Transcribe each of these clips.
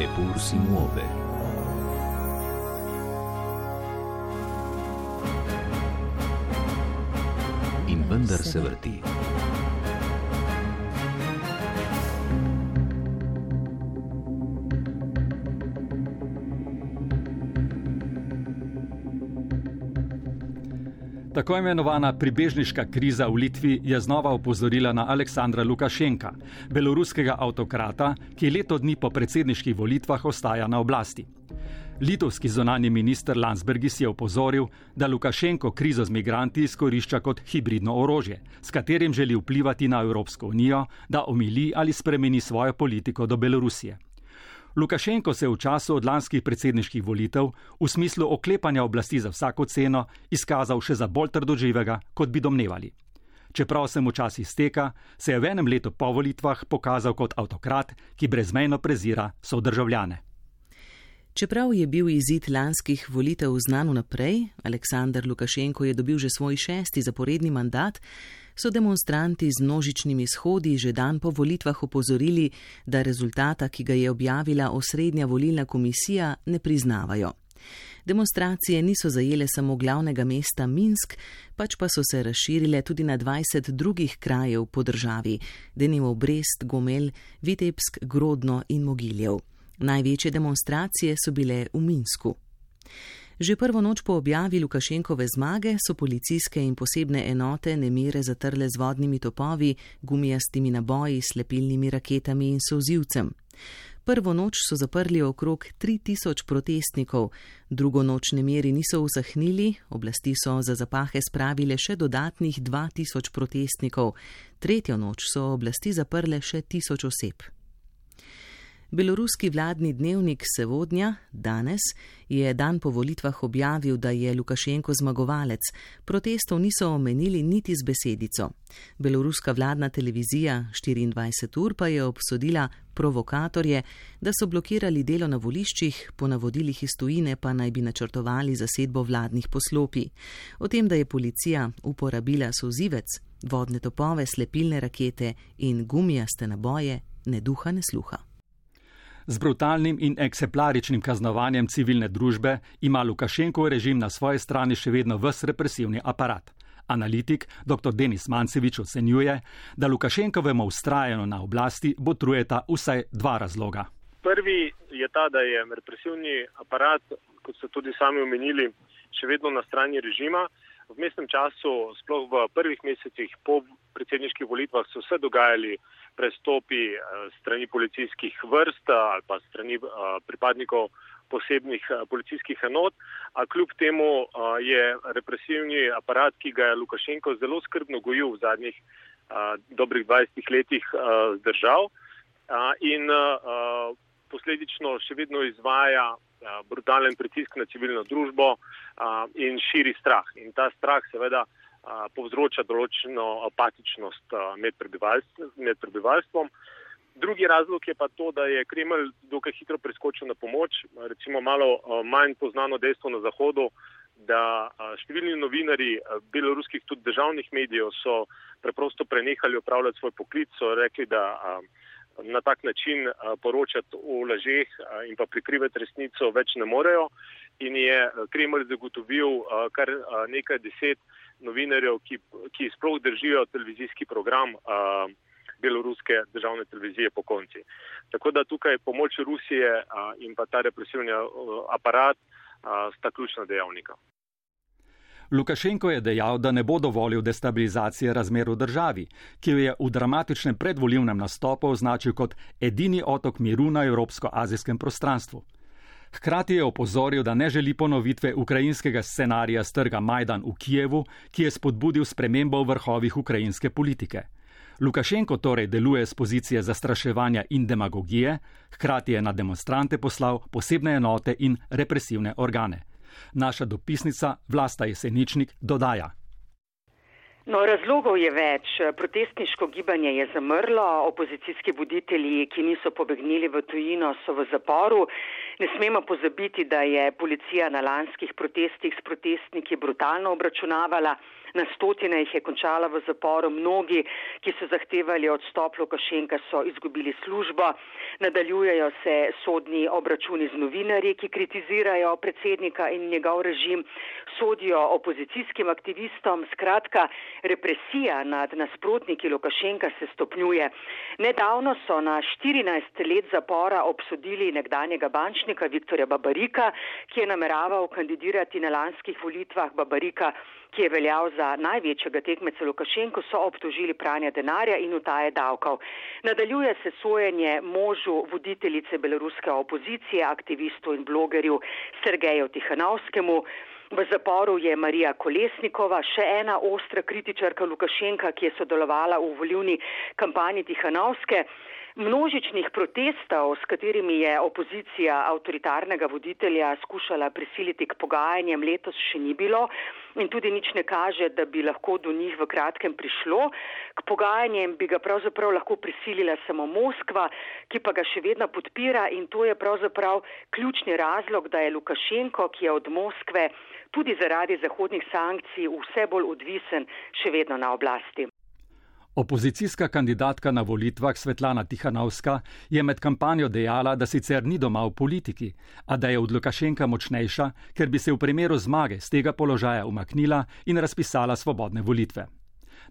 Eppur si muove. In vendar se vrti. Tako imenovana pribežniška kriza v Litvi je znova opozorila na Aleksandra Lukašenka, beloruskega avtokrata, ki leto dni po predsedniških volitvah ostaja na oblasti. Litovski zonani minister Landsbergis je opozoril, da Lukašenko krizo z migranti izkorišča kot hibridno orožje, s katerim želi vplivati na Evropsko unijo, da omili ali spremeni svojo politiko do Belorusije. Lukašenko se je v času od lanskih predsedniških volitev v smislu oklepanja oblasti za vsako ceno izkazal še za bolj trdoživega, kot bi domnevali. Čeprav se mu čas izteka, se je v enem letu po volitvah pokazal kot avtokrat, ki brezmejno prezira sodržavljane. Čeprav je bil izid lanskih volitev znan vnaprej, Aleksandr Lukašenko je dobil že svoj šesti zaporedni mandat, so demonstranti z množičnimi shodi že dan po volitvah opozorili, da rezultata, ki ga je objavila osrednja volilna komisija, ne priznavajo. Demonstracije niso zajele samo glavnega mesta Minsk, pač pa so se razširile tudi na 20 drugih krajev po državi, denimo Brest, Gomel, Vitebsk, Grodno in Mogiljev. Največje demonstracije so bile v Minsku. Že prvo noč po objavi Lukašenkove zmage so policijske in posebne enote nemire zatrle z vodnimi topovi, gumijastimi naboji, slepilnimi raketami in sozivcem. Prvo noč so zaprli okrog 3000 protestnikov, drugo noč nemiri niso usahnili, oblasti so za zapahe spravile še dodatnih 2000 protestnikov, tretjo noč so oblasti zaprle še 1000 oseb. Beloruski vladni dnevnik Sevodnja danes je dan po volitvah objavil, da je Lukašenko zmagovalec. Protestov niso omenili niti z besedico. Beloruska vladna televizija 24 ur pa je obsodila provokatorje, da so blokirali delo na voliščih, po navodilih iz tujine pa naj bi načrtovali zasedbo vladnih poslopi. O tem, da je policija uporabila sozivec, vodne topove, slepilne rakete in gumijaste naboje, ne duha, ne sluha. Z brutalnim in eksemplaričnim kaznovanjem civilne družbe ima Lukašenkov režim na svoji strani še vedno vse represivni aparat. Analitik dr. Denis Mancevič ocenjuje, da Lukašenkovemu ustrajanju na oblasti botrujeta vsaj dva razloga. Prvi je ta, da je represivni aparat, kot ste tudi sami omenili, še vedno na strani režima. V mestnem času, sploh v prvih mesecih po predsedniških volitvah, so se dogajali prestopi eh, strani policijskih vrst eh, ali pa strani eh, pripadnikov posebnih policijskih enot, a kljub temu je represivni aparat, ki ga je Lukašenko zelo skrbno gojil v zadnjih dobrih 20 letih zdržal in posledično še vedno izvaja brutalen pritisk na civilno družbo in širi strah. In ta strah seveda povzroča določeno apatičnost med, prebivalstv, med prebivalstvom. Drugi razlog je pa to, da je Kremelj dokaj hitro preskočil na pomoč. Recimo malo manj poznano dejstvo na Zahodu, da številni novinari beloruskih tudi državnih medijev so preprosto prenehali upravljati svoj poklic, so rekli, da na tak način poročati o lažeh in pa prikrivati resnico več ne morejo in je Kremelj zagotovil kar nekaj deset novinarjev, ki, ki sploh držijo televizijski program uh, beloruske državne televizije po konci. Tako da tukaj pomoč Rusije uh, in pa ta represivni aparat uh, sta ključna dejavnika. Lukašenko je dejal, da ne bo dovolil destabilizacije razmer v državi, ki jo je v dramatičnem predvoljivnem nastopu označil kot edini otok miru na evropsko-azijskem prostranstvu. Hkrati je opozoril, da ne želi ponovitve ukrajinskega scenarija strga Majdan v Kijevu, ki je spodbudil spremembo v vrhovih ukrajinske politike. Lukašenko torej deluje z pozicije zastraševanja in demagogije, hkrati je na demonstrante poslal posebne enote in represivne organe. Naša dopisnica Vlasta Jeseničnik dodaja. No, razlogov je več. Protestniško gibanje je zamrlo, opozicijski voditelji, ki niso pobegnili v tujino, so v zaporu. Ne smemo pozabiti, da je policija na lanskih protestih s protestniki brutalno obračunavala. Na stotine jih je končala v zaporu, mnogi, ki so zahtevali odstop Lukašenka, so izgubili službo. Nadaljujejo se sodni obračuni z novinarji, ki kritizirajo predsednika in njegov režim, sodijo opozicijskim aktivistom. Skratka, represija nad nasprotniki Lukašenka se stopnjuje. Nedavno so na 14 let zapora obsodili nekdanjega bančnika Viktorja Babarika, ki je nameraval kandidirati na lanskih volitvah Babarika, ki je veljal za največjega tekmeca Lukašenko, so obtožili pranja denarja in utaje davkov. Nadaljuje se sojenje možu voditeljice beloruske opozicije, aktivistu in blogerju Sergeju Tihanovskemu. V zaporu je Marija Kolesnikova, še ena ostra kritičarka Lukašenka, ki je sodelovala v volivni kampanji Tihanovske. Množičnih protestov, s katerimi je opozicija avtoritarnega voditelja skušala prisiliti k pogajanjem, letos še ni bilo in tudi nič ne kaže, da bi lahko do njih v kratkem prišlo. K pogajanjem bi ga pravzaprav lahko prisilila samo Moskva, ki pa ga še vedno podpira in to je pravzaprav ključni razlog, da je Lukašenko, ki je od Moskve tudi zaradi zahodnih sankcij vse bolj odvisen, še vedno na oblasti. Opozicijska kandidatka na volitvah Svetlana Tihanovska je med kampanjo dejala, da sicer ni doma v politiki, a da je od Lukašenka močnejša, ker bi se v primeru zmage z tega položaja umaknila in razpisala svobodne volitve.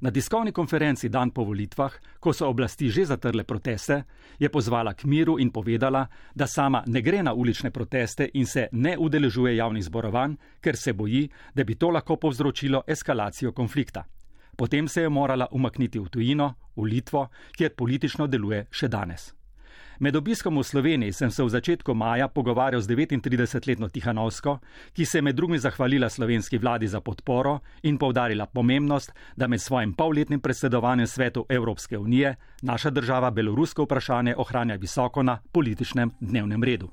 Na tiskovni konferenci dan po volitvah, ko so oblasti že zatrle proteste, je pozvala k miru in povedala, da sama ne gre na ulične proteste in se ne udeležuje javnih zborovanj, ker se boji, da bi to lahko povzročilo eskalacijo konflikta. Potem se je morala umakniti v tujino, v Litvo, kjer politično deluje še danes. Med obiskom v Sloveniji sem se v začetku maja pogovarjal z 39-letno Tihanovsko, ki se je med drugim zahvalila slovenski vladi za podporo in povdarila pomembnost, da med svojim polletnim predsedovanjem svetu Evropske unije naša država belorusko vprašanje ohranja visoko na političnem dnevnem redu.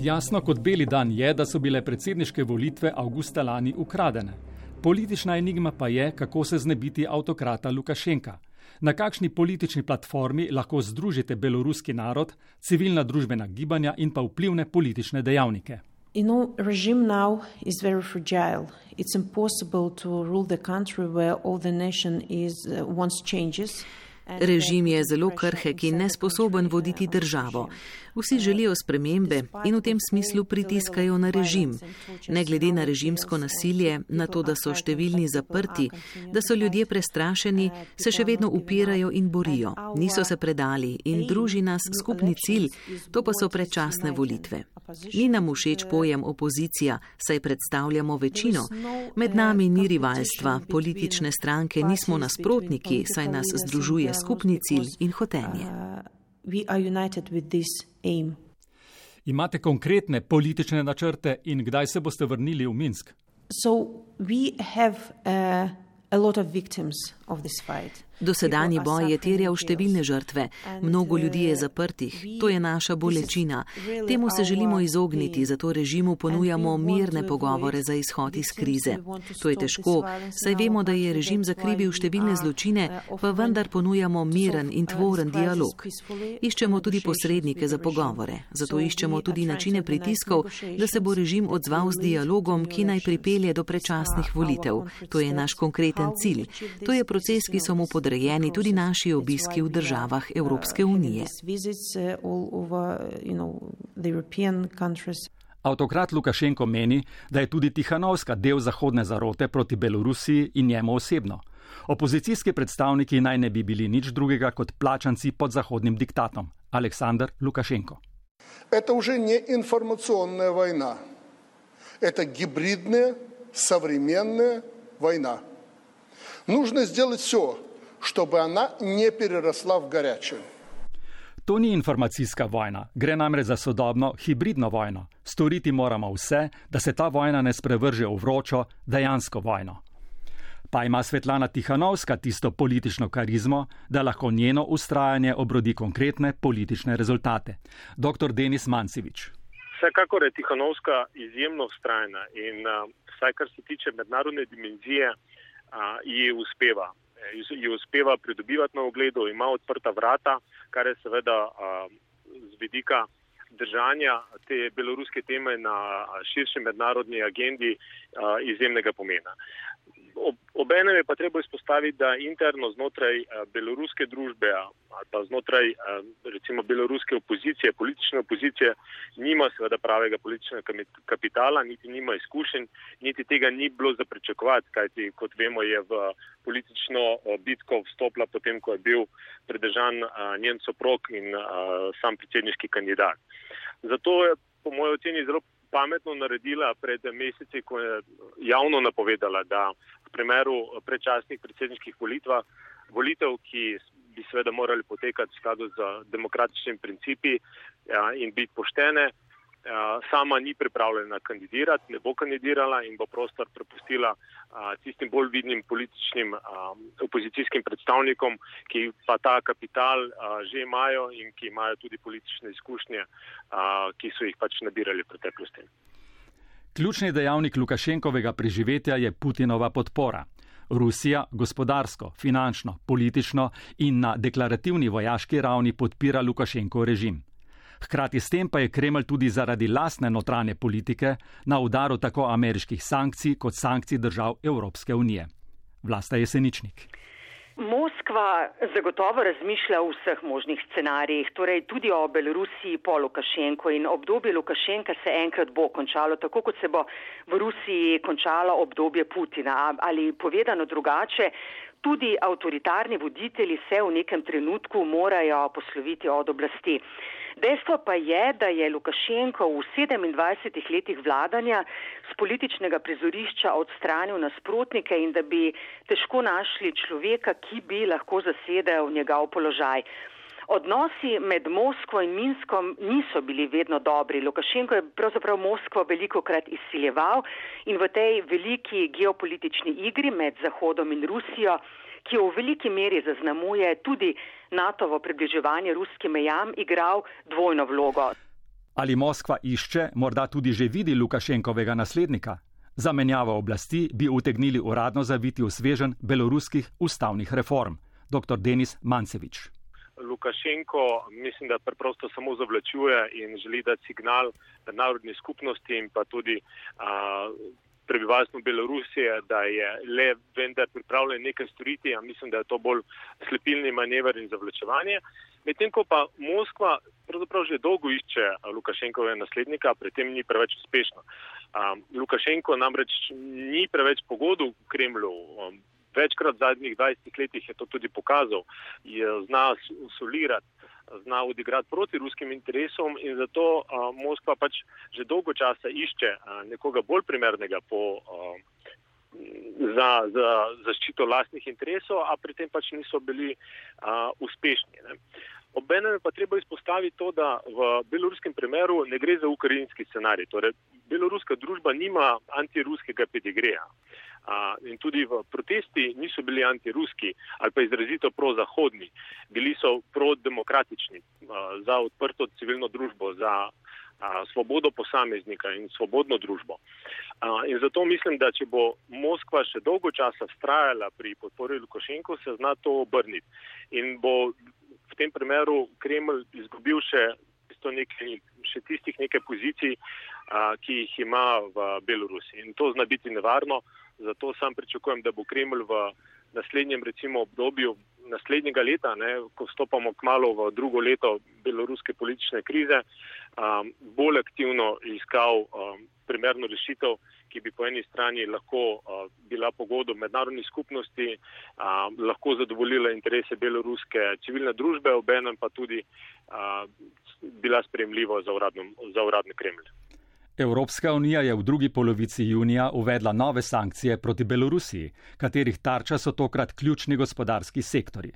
Jasno kot beli dan je, da so bile predsedniške volitve avgusta lani ukradene. Politična enigma pa je, kako se znebiti avtokrata Lukašenka. Na kakšni politični platformi lahko združite beloruski narod, civilna družbena gibanja in pa vplivne politične dejavnike? You know, regime now is very fragile. It's impossible to rule the country where all the nation is uh, wants changes. Režim je zelo krhek in nesposoben voditi državo. Vsi želijo spremembe in v tem smislu pritiskajo na režim. Ne glede na režimsko nasilje, na to, da so številni zaprti, da so ljudje prestrašeni, se še vedno upirajo in borijo. Niso se predali in druži nas skupni cilj, to pa so predčasne volitve. Ni nam všeč pojem opozicija, saj predstavljamo večino. Med nami ni rivalstva, politične stranke nismo nasprotniki, saj nas združuje skupni cilj in hotenje. Imate konkretne politične načrte in kdaj se boste vrnili v Minsk? So we have uh, a lot of victims. Dosedanji boj je terjal številne žrtve, mnogo ljudi je zaprtih, to je naša bolečina. Temu se želimo izogniti, zato režimu ponujamo mirne pogovore za izhod iz krize. To je težko, saj vemo, da je režim zakrivil številne zločine, pa vendar ponujamo miren in tvoren dialog. Iščemo tudi posrednike za pogovore, zato iščemo tudi načine pritiskov, da se bo režim odzval z dialogom, ki naj pripelje do predčasnih volitev. To je naš konkreten cilj. To je proces, ki so mu podrejeni tudi naši obiski v državah Evropske unije. Avtokrat Lukašenko meni, da je tudi Tihanovska del zahodne zarote proti Belorusiji in njemu osebno. Opozicijski predstavniki naj ne bi bili nič drugega kot plačanci pod zahodnim diktatom. Aleksandr Lukašenko. To že ni informacijska vojna, to je hibridna, savremenna vojna. Нужно сделать все, чтобы она не переросла в горячую. To ni informacijska vojna, gre namreč za sodobno hibridno vojno. Storiti moramo vse, da se ta vojna ne sprevrže v vročo, dejansko vojno. Pa ima Svetlana Tihanovska tisto politično karizmo, da lahko njeno ustrajanje obrodi konkretne politične rezultate. Dr. Denis Mancevič. Vsekakor je Tihanovska izjemno ustrajna in uh, vsaj kar se tiče mednarodne dimenzije, uh, ji uspeva ji uspeva pridobivati na ogledu, ima odprta vrata, kar je seveda z vidika držanja te beloruske teme na širši mednarodni agendi izjemnega pomena. Obenem je pa treba izpostaviti, da interno znotraj beloruske družbe ali pa znotraj recimo beloruske opozicije, politične opozicije, nima seveda pravega političnega kapitala, niti nima izkušenj, niti tega ni bilo za pričakovati, kajti kot vemo je v politično bitko vstopila potem, ko je bil predržan njen soprok in sam predsedniški kandidat. Zato je po mojem oceni zelo pametno naredila pred meseci, ko je javno napovedala, da v primeru predčasnih predsedniških volitev, volitev, ki bi seveda morali potekati v skladu z demokratičnimi principi ja, in biti poštene, sama ni pripravljena kandidirati, ne bo kandidirala in bo prostor prepustila tistim bolj vidnim političnim opozicijskim predstavnikom, ki pa ta kapital že imajo in ki imajo tudi politične izkušnje, ki so jih pač nabirali v preteklosti. Ključni dejavnik Lukašenkovega preživetja je Putinova podpora. Rusija gospodarsko, finančno, politično in na deklarativni vojaški ravni podpira Lukašenkov režim. Hkrati s tem pa je Kremelj tudi zaradi lastne notranje politike na udaru tako ameriških sankcij kot sankcij držav Evropske unije. Vlasta Jeseničnik. Moskva zagotovo razmišlja o vseh možnih scenarijih, torej tudi o Belorusiji po Lukašenko in obdobje Lukašenka se enkrat bo končalo, tako kot se bo v Rusiji končalo obdobje Putina. Ali povedano drugače, tudi avtoritarni voditelji se v nekem trenutku morajo posloviti od oblasti. Dejstvo pa je, da je Lukašenko v 27 letih vladanja z političnega prizorišča odstranil nasprotnike in da bi težko našli človeka, ki bi lahko zasedel njegov položaj. Odnosi med Moskvo in Minskom niso bili vedno dobri. Lukašenko je pravzaprav Moskvo veliko krat izsiljeval in v tej veliki geopolitični igri med Zahodom in Rusijo ki jo v veliki meri zaznamuje tudi NATO-vo približevanje ruskim mejam, igral dvojno vlogo. Ali Moskva išče, morda tudi že vidi Lukašenkovega naslednika? Zamenjavo oblasti bi utegnili uradno zaviti v svežen beloruskih ustavnih reform. Dr. Denis Mancevič. Lukašenko mislim, da preprosto samo zavlačuje in želi dati signal narodni skupnosti in pa tudi a, prebivalstvom Belorusije, da je le vendar pripravljen nekaj storiti, a mislim, da je to bolj slepilni manever in zavlačevanje. Medtem ko pa Moskva pravzaprav že dolgo išče Lukašenkove naslednika, pri tem ni preveč uspešno. Um, Lukašenko namreč ni preveč pogodil v Kremlju. Um, večkrat v zadnjih 20 letih je to tudi pokazal, je zna solirati zna odigrati proti ruskim interesom in zato a, Moskva pač že dolgo časa išče a, nekoga bolj primernega po, a, za, za zaščito lastnih interesov, a pri tem pač niso bili a, uspešni. Ne. Obenem pa treba izpostaviti to, da v beloruskem primeru ne gre za ukrajinski scenarij. Torej, beloruska družba nima antiruskega pedigreja. In tudi v protesti niso bili antiruski ali pa izrazito prozahodni, bili so prodemokratični za odprto civilno družbo, za svobodo posameznika in svobodno družbo. In zato mislim, da če bo Moskva še dolgo časa vztrajala pri podpori Lukašenko, se zna to obrniti. In bo v tem primeru Kreml izgubil še, nekaj, še tistih nekaj pozicij, a, ki jih ima v Belorusiji. In to zna biti nevarno. Zato sam pričakujem, da bo Kreml v naslednjem recimo obdobju naslednjega leta, ne, ko stopamo kmalo v drugo leto beloruske politične krize, um, bolj aktivno iskal um, primerno rešitev, ki bi po eni strani lahko uh, bila pogodo mednarodni skupnosti, uh, lahko zadovoljila interese beloruske civilne družbe, obenem pa tudi uh, bila spremljiva za, za uradni Kremlj. Evropska unija je v drugi polovici junija uvedla nove sankcije proti Belorusiji, katerih tarča so tokrat ključni gospodarski sektori.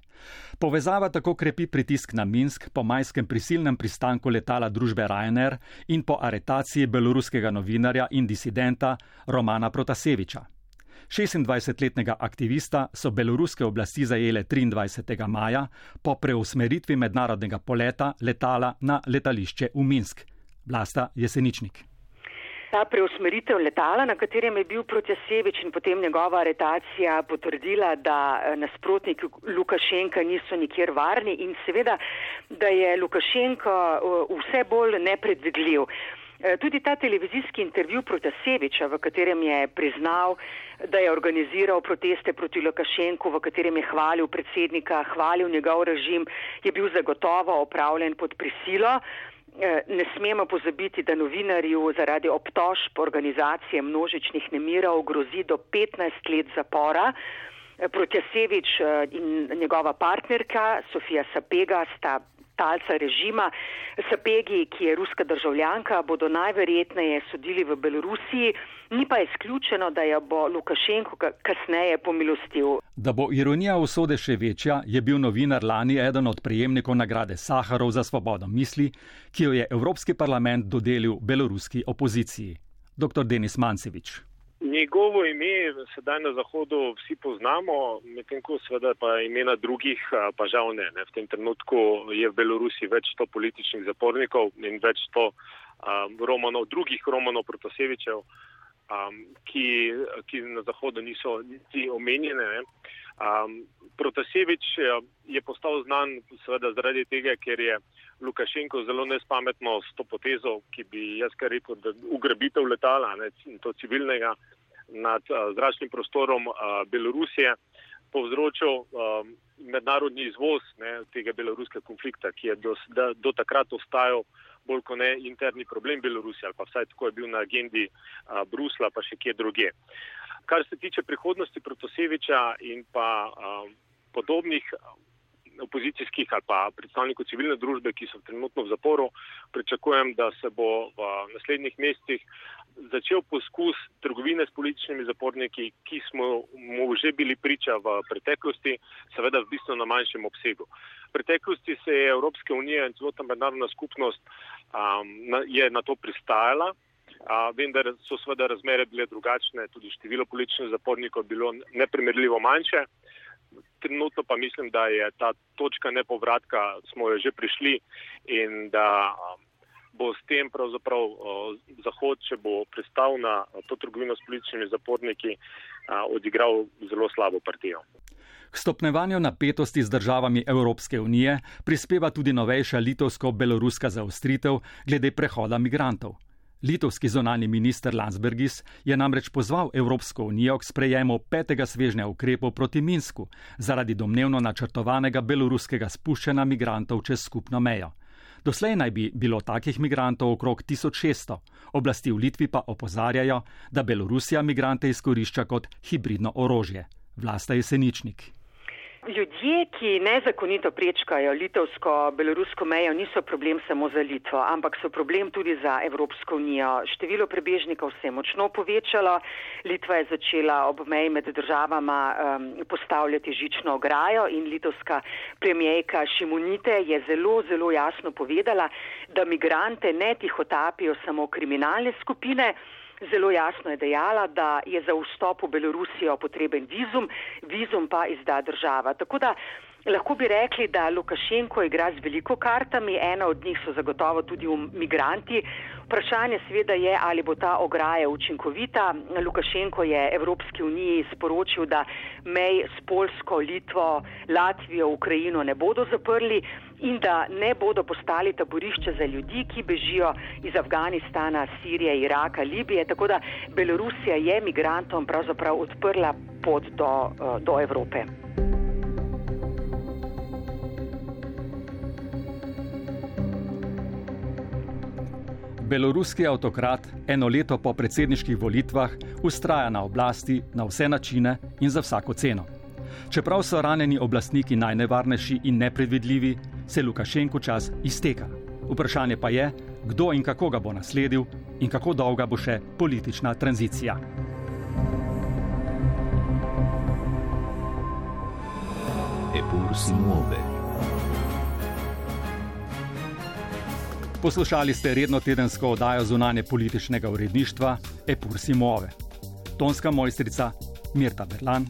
Povezava tako krepi pritisk na Minsk po majskem prisilnem pristanku letala družbe Ryanair in po aretaciji beloruskega novinarja in disidenta Romana Protaseviča. 26-letnega aktivista so beloruske oblasti zajele 23. maja po preusmeritvi mednarodnega poleta letala na letališče v Minsk. Vlasta Jeseničnik ta preusmeritev letala, na katerem je bil Protjasevič in potem njegova aretacija potrdila, da eh, nasprotniki Lukašenka niso nikjer varni in seveda, da je Lukašenko eh, vse bolj nepredvidljiv. Eh, tudi ta televizijski intervju Protaseviča, v katerem je priznal, da je organiziral proteste proti Lukašenku, v katerem je hvalil predsednika, hvalil njegov režim, je bil zagotovo opravljen pod prisilo. Eh, ne smemo pozabiti, da novinarju zaradi obtožb organizacije množičnih nemirov grozi do 15 let zapora. Eh, Protjasevič in njegova partnerka Sofija Sapega sta talca režima. Sapegi, ki je ruska državljanka, bodo najverjetneje sodili v Belorusiji, ni pa izključeno, da jo bo Lukašenko kasneje pomilostil. Da bo ironija usode še večja, je bil novinar lani eden od prejemnikov nagrade Saharov za svobodo misli, ki jo je Evropski parlament dodelil beloruski opoziciji. Dr. Denis Mancevič. Njegovo ime sedaj na Zahodu vsi poznamo, medtem ko seveda pa imena drugih pa žal ne. ne. V tem trenutku je v Belorusiji več sto političnih zapornikov in več sto um, romanov, drugih romanov Protasevičev, um, ki, ki na Zahodu niso niti omenjene. Um, Protasevič je postal znan seveda zaradi tega, ker je Lukašenko zelo nespametno s to potezo, ki bi jaz kar rekel, da ugrabitev letala, ne, to civilnega nad uh, zračnim prostorom uh, Belorusije, povzročil um, mednarodni izvoz ne, tega beloruskega konflikta, ki je do, da, do takrat ostajal bolj kot ne interni problem Belorusije, ali pa vsaj tako je bil na agendi uh, Brusla, pa še kje druge. Kar se tiče prihodnosti Protoseviča in pa um, podobnih opozicijskih ali pa predstavnikov civilne družbe, ki so trenutno v zaporu, pričakujem, da se bo v naslednjih mesecih začel poskus trgovine s političnimi zaporniki, ki smo mu že bili priča v preteklosti, seveda v bistveno manjšem obsegu. V preteklosti se je Evropska unija in celotna mednarodna skupnost um, na, je na to pristajala. Uh, vendar so seveda razmere bile drugačne, tudi število političnih zapornikov bilo neprimerljivo manjše trenutno pa mislim, da je ta točka nepovratka, smo jo že prišli in da bo s tem pravzaprav Zahod, če bo pristal na to trgovino s političnimi zaporniki, odigral zelo slabo partijo. K stopnevanju napetosti z državami Evropske unije prispeva tudi novejša litovsko-beloruska zaostritev glede prehoda migrantov. Litovski zonalni minister Landsbergis je namreč pozval Evropsko unijo k sprejemu petega svežnja ukrepov proti Minsku zaradi domnevno načrtovanega beloruskega spuščanja migrantov čez skupno mejo. Doslej naj bi bilo takih migrantov okrog 1600, oblasti v Litvi pa opozarjajo, da Belorusija migrante izkorišča kot hibridno orožje. Vlasta je seničnik. Ljudje, ki nezakonito prečkajo litovsko-belorusko mejo, niso problem samo za Litvo, ampak so problem tudi za Evropsko unijo. Število prebežnikov se je močno povečalo. Litva je začela ob meji med državama um, postavljati žično ograjo in litovska premijejka Šimunite je zelo, zelo jasno povedala, da migrante ne tihotapijo samo kriminalne skupine, Zelo jasno je dejala, da je za vstop v Belorusijo potreben vizum, vizum pa izda država. Tako da lahko bi rekli, da Lukašenko igra z veliko kartami, ena od njih so zagotovo tudi migranti. Vprašanje sveda je, ali bo ta ograja učinkovita. Lukašenko je Evropski uniji sporočil, da mej s Polsko, Litvo, Latvijo, Ukrajino ne bodo zaprli in da ne bodo postali taborišče za ljudi, ki bežijo iz Afganistana, Sirije, Iraka, Libije. Tako da Belorusija je migrantom pravzaprav odprla pot do, eh, do Evrope. Beloruski avtokrat eno leto po predsedniških volitvah ustraja na oblasti na vse načine in za vsako ceno. Čeprav so ranjeni oblastniki najnevarnejši in nepredvidljivi, se Lukašenko čas izteka. Vprašanje pa je, kdo in kako ga bo nasledil in kako dolga bo še politična tranzicija. Epur si Poslušali ste redno tedensko oddajo zunanje političnega uredništva Epur si muove. Tonska mojstrica Mirta Berlan,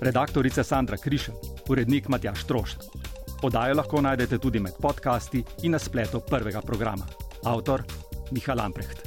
redaktorica Sandra Krišel, urednik Matjaš Trošt. Podajo lahko najdete tudi med podcasti in na spletu prvega programa. Avtor Miha Lamprecht.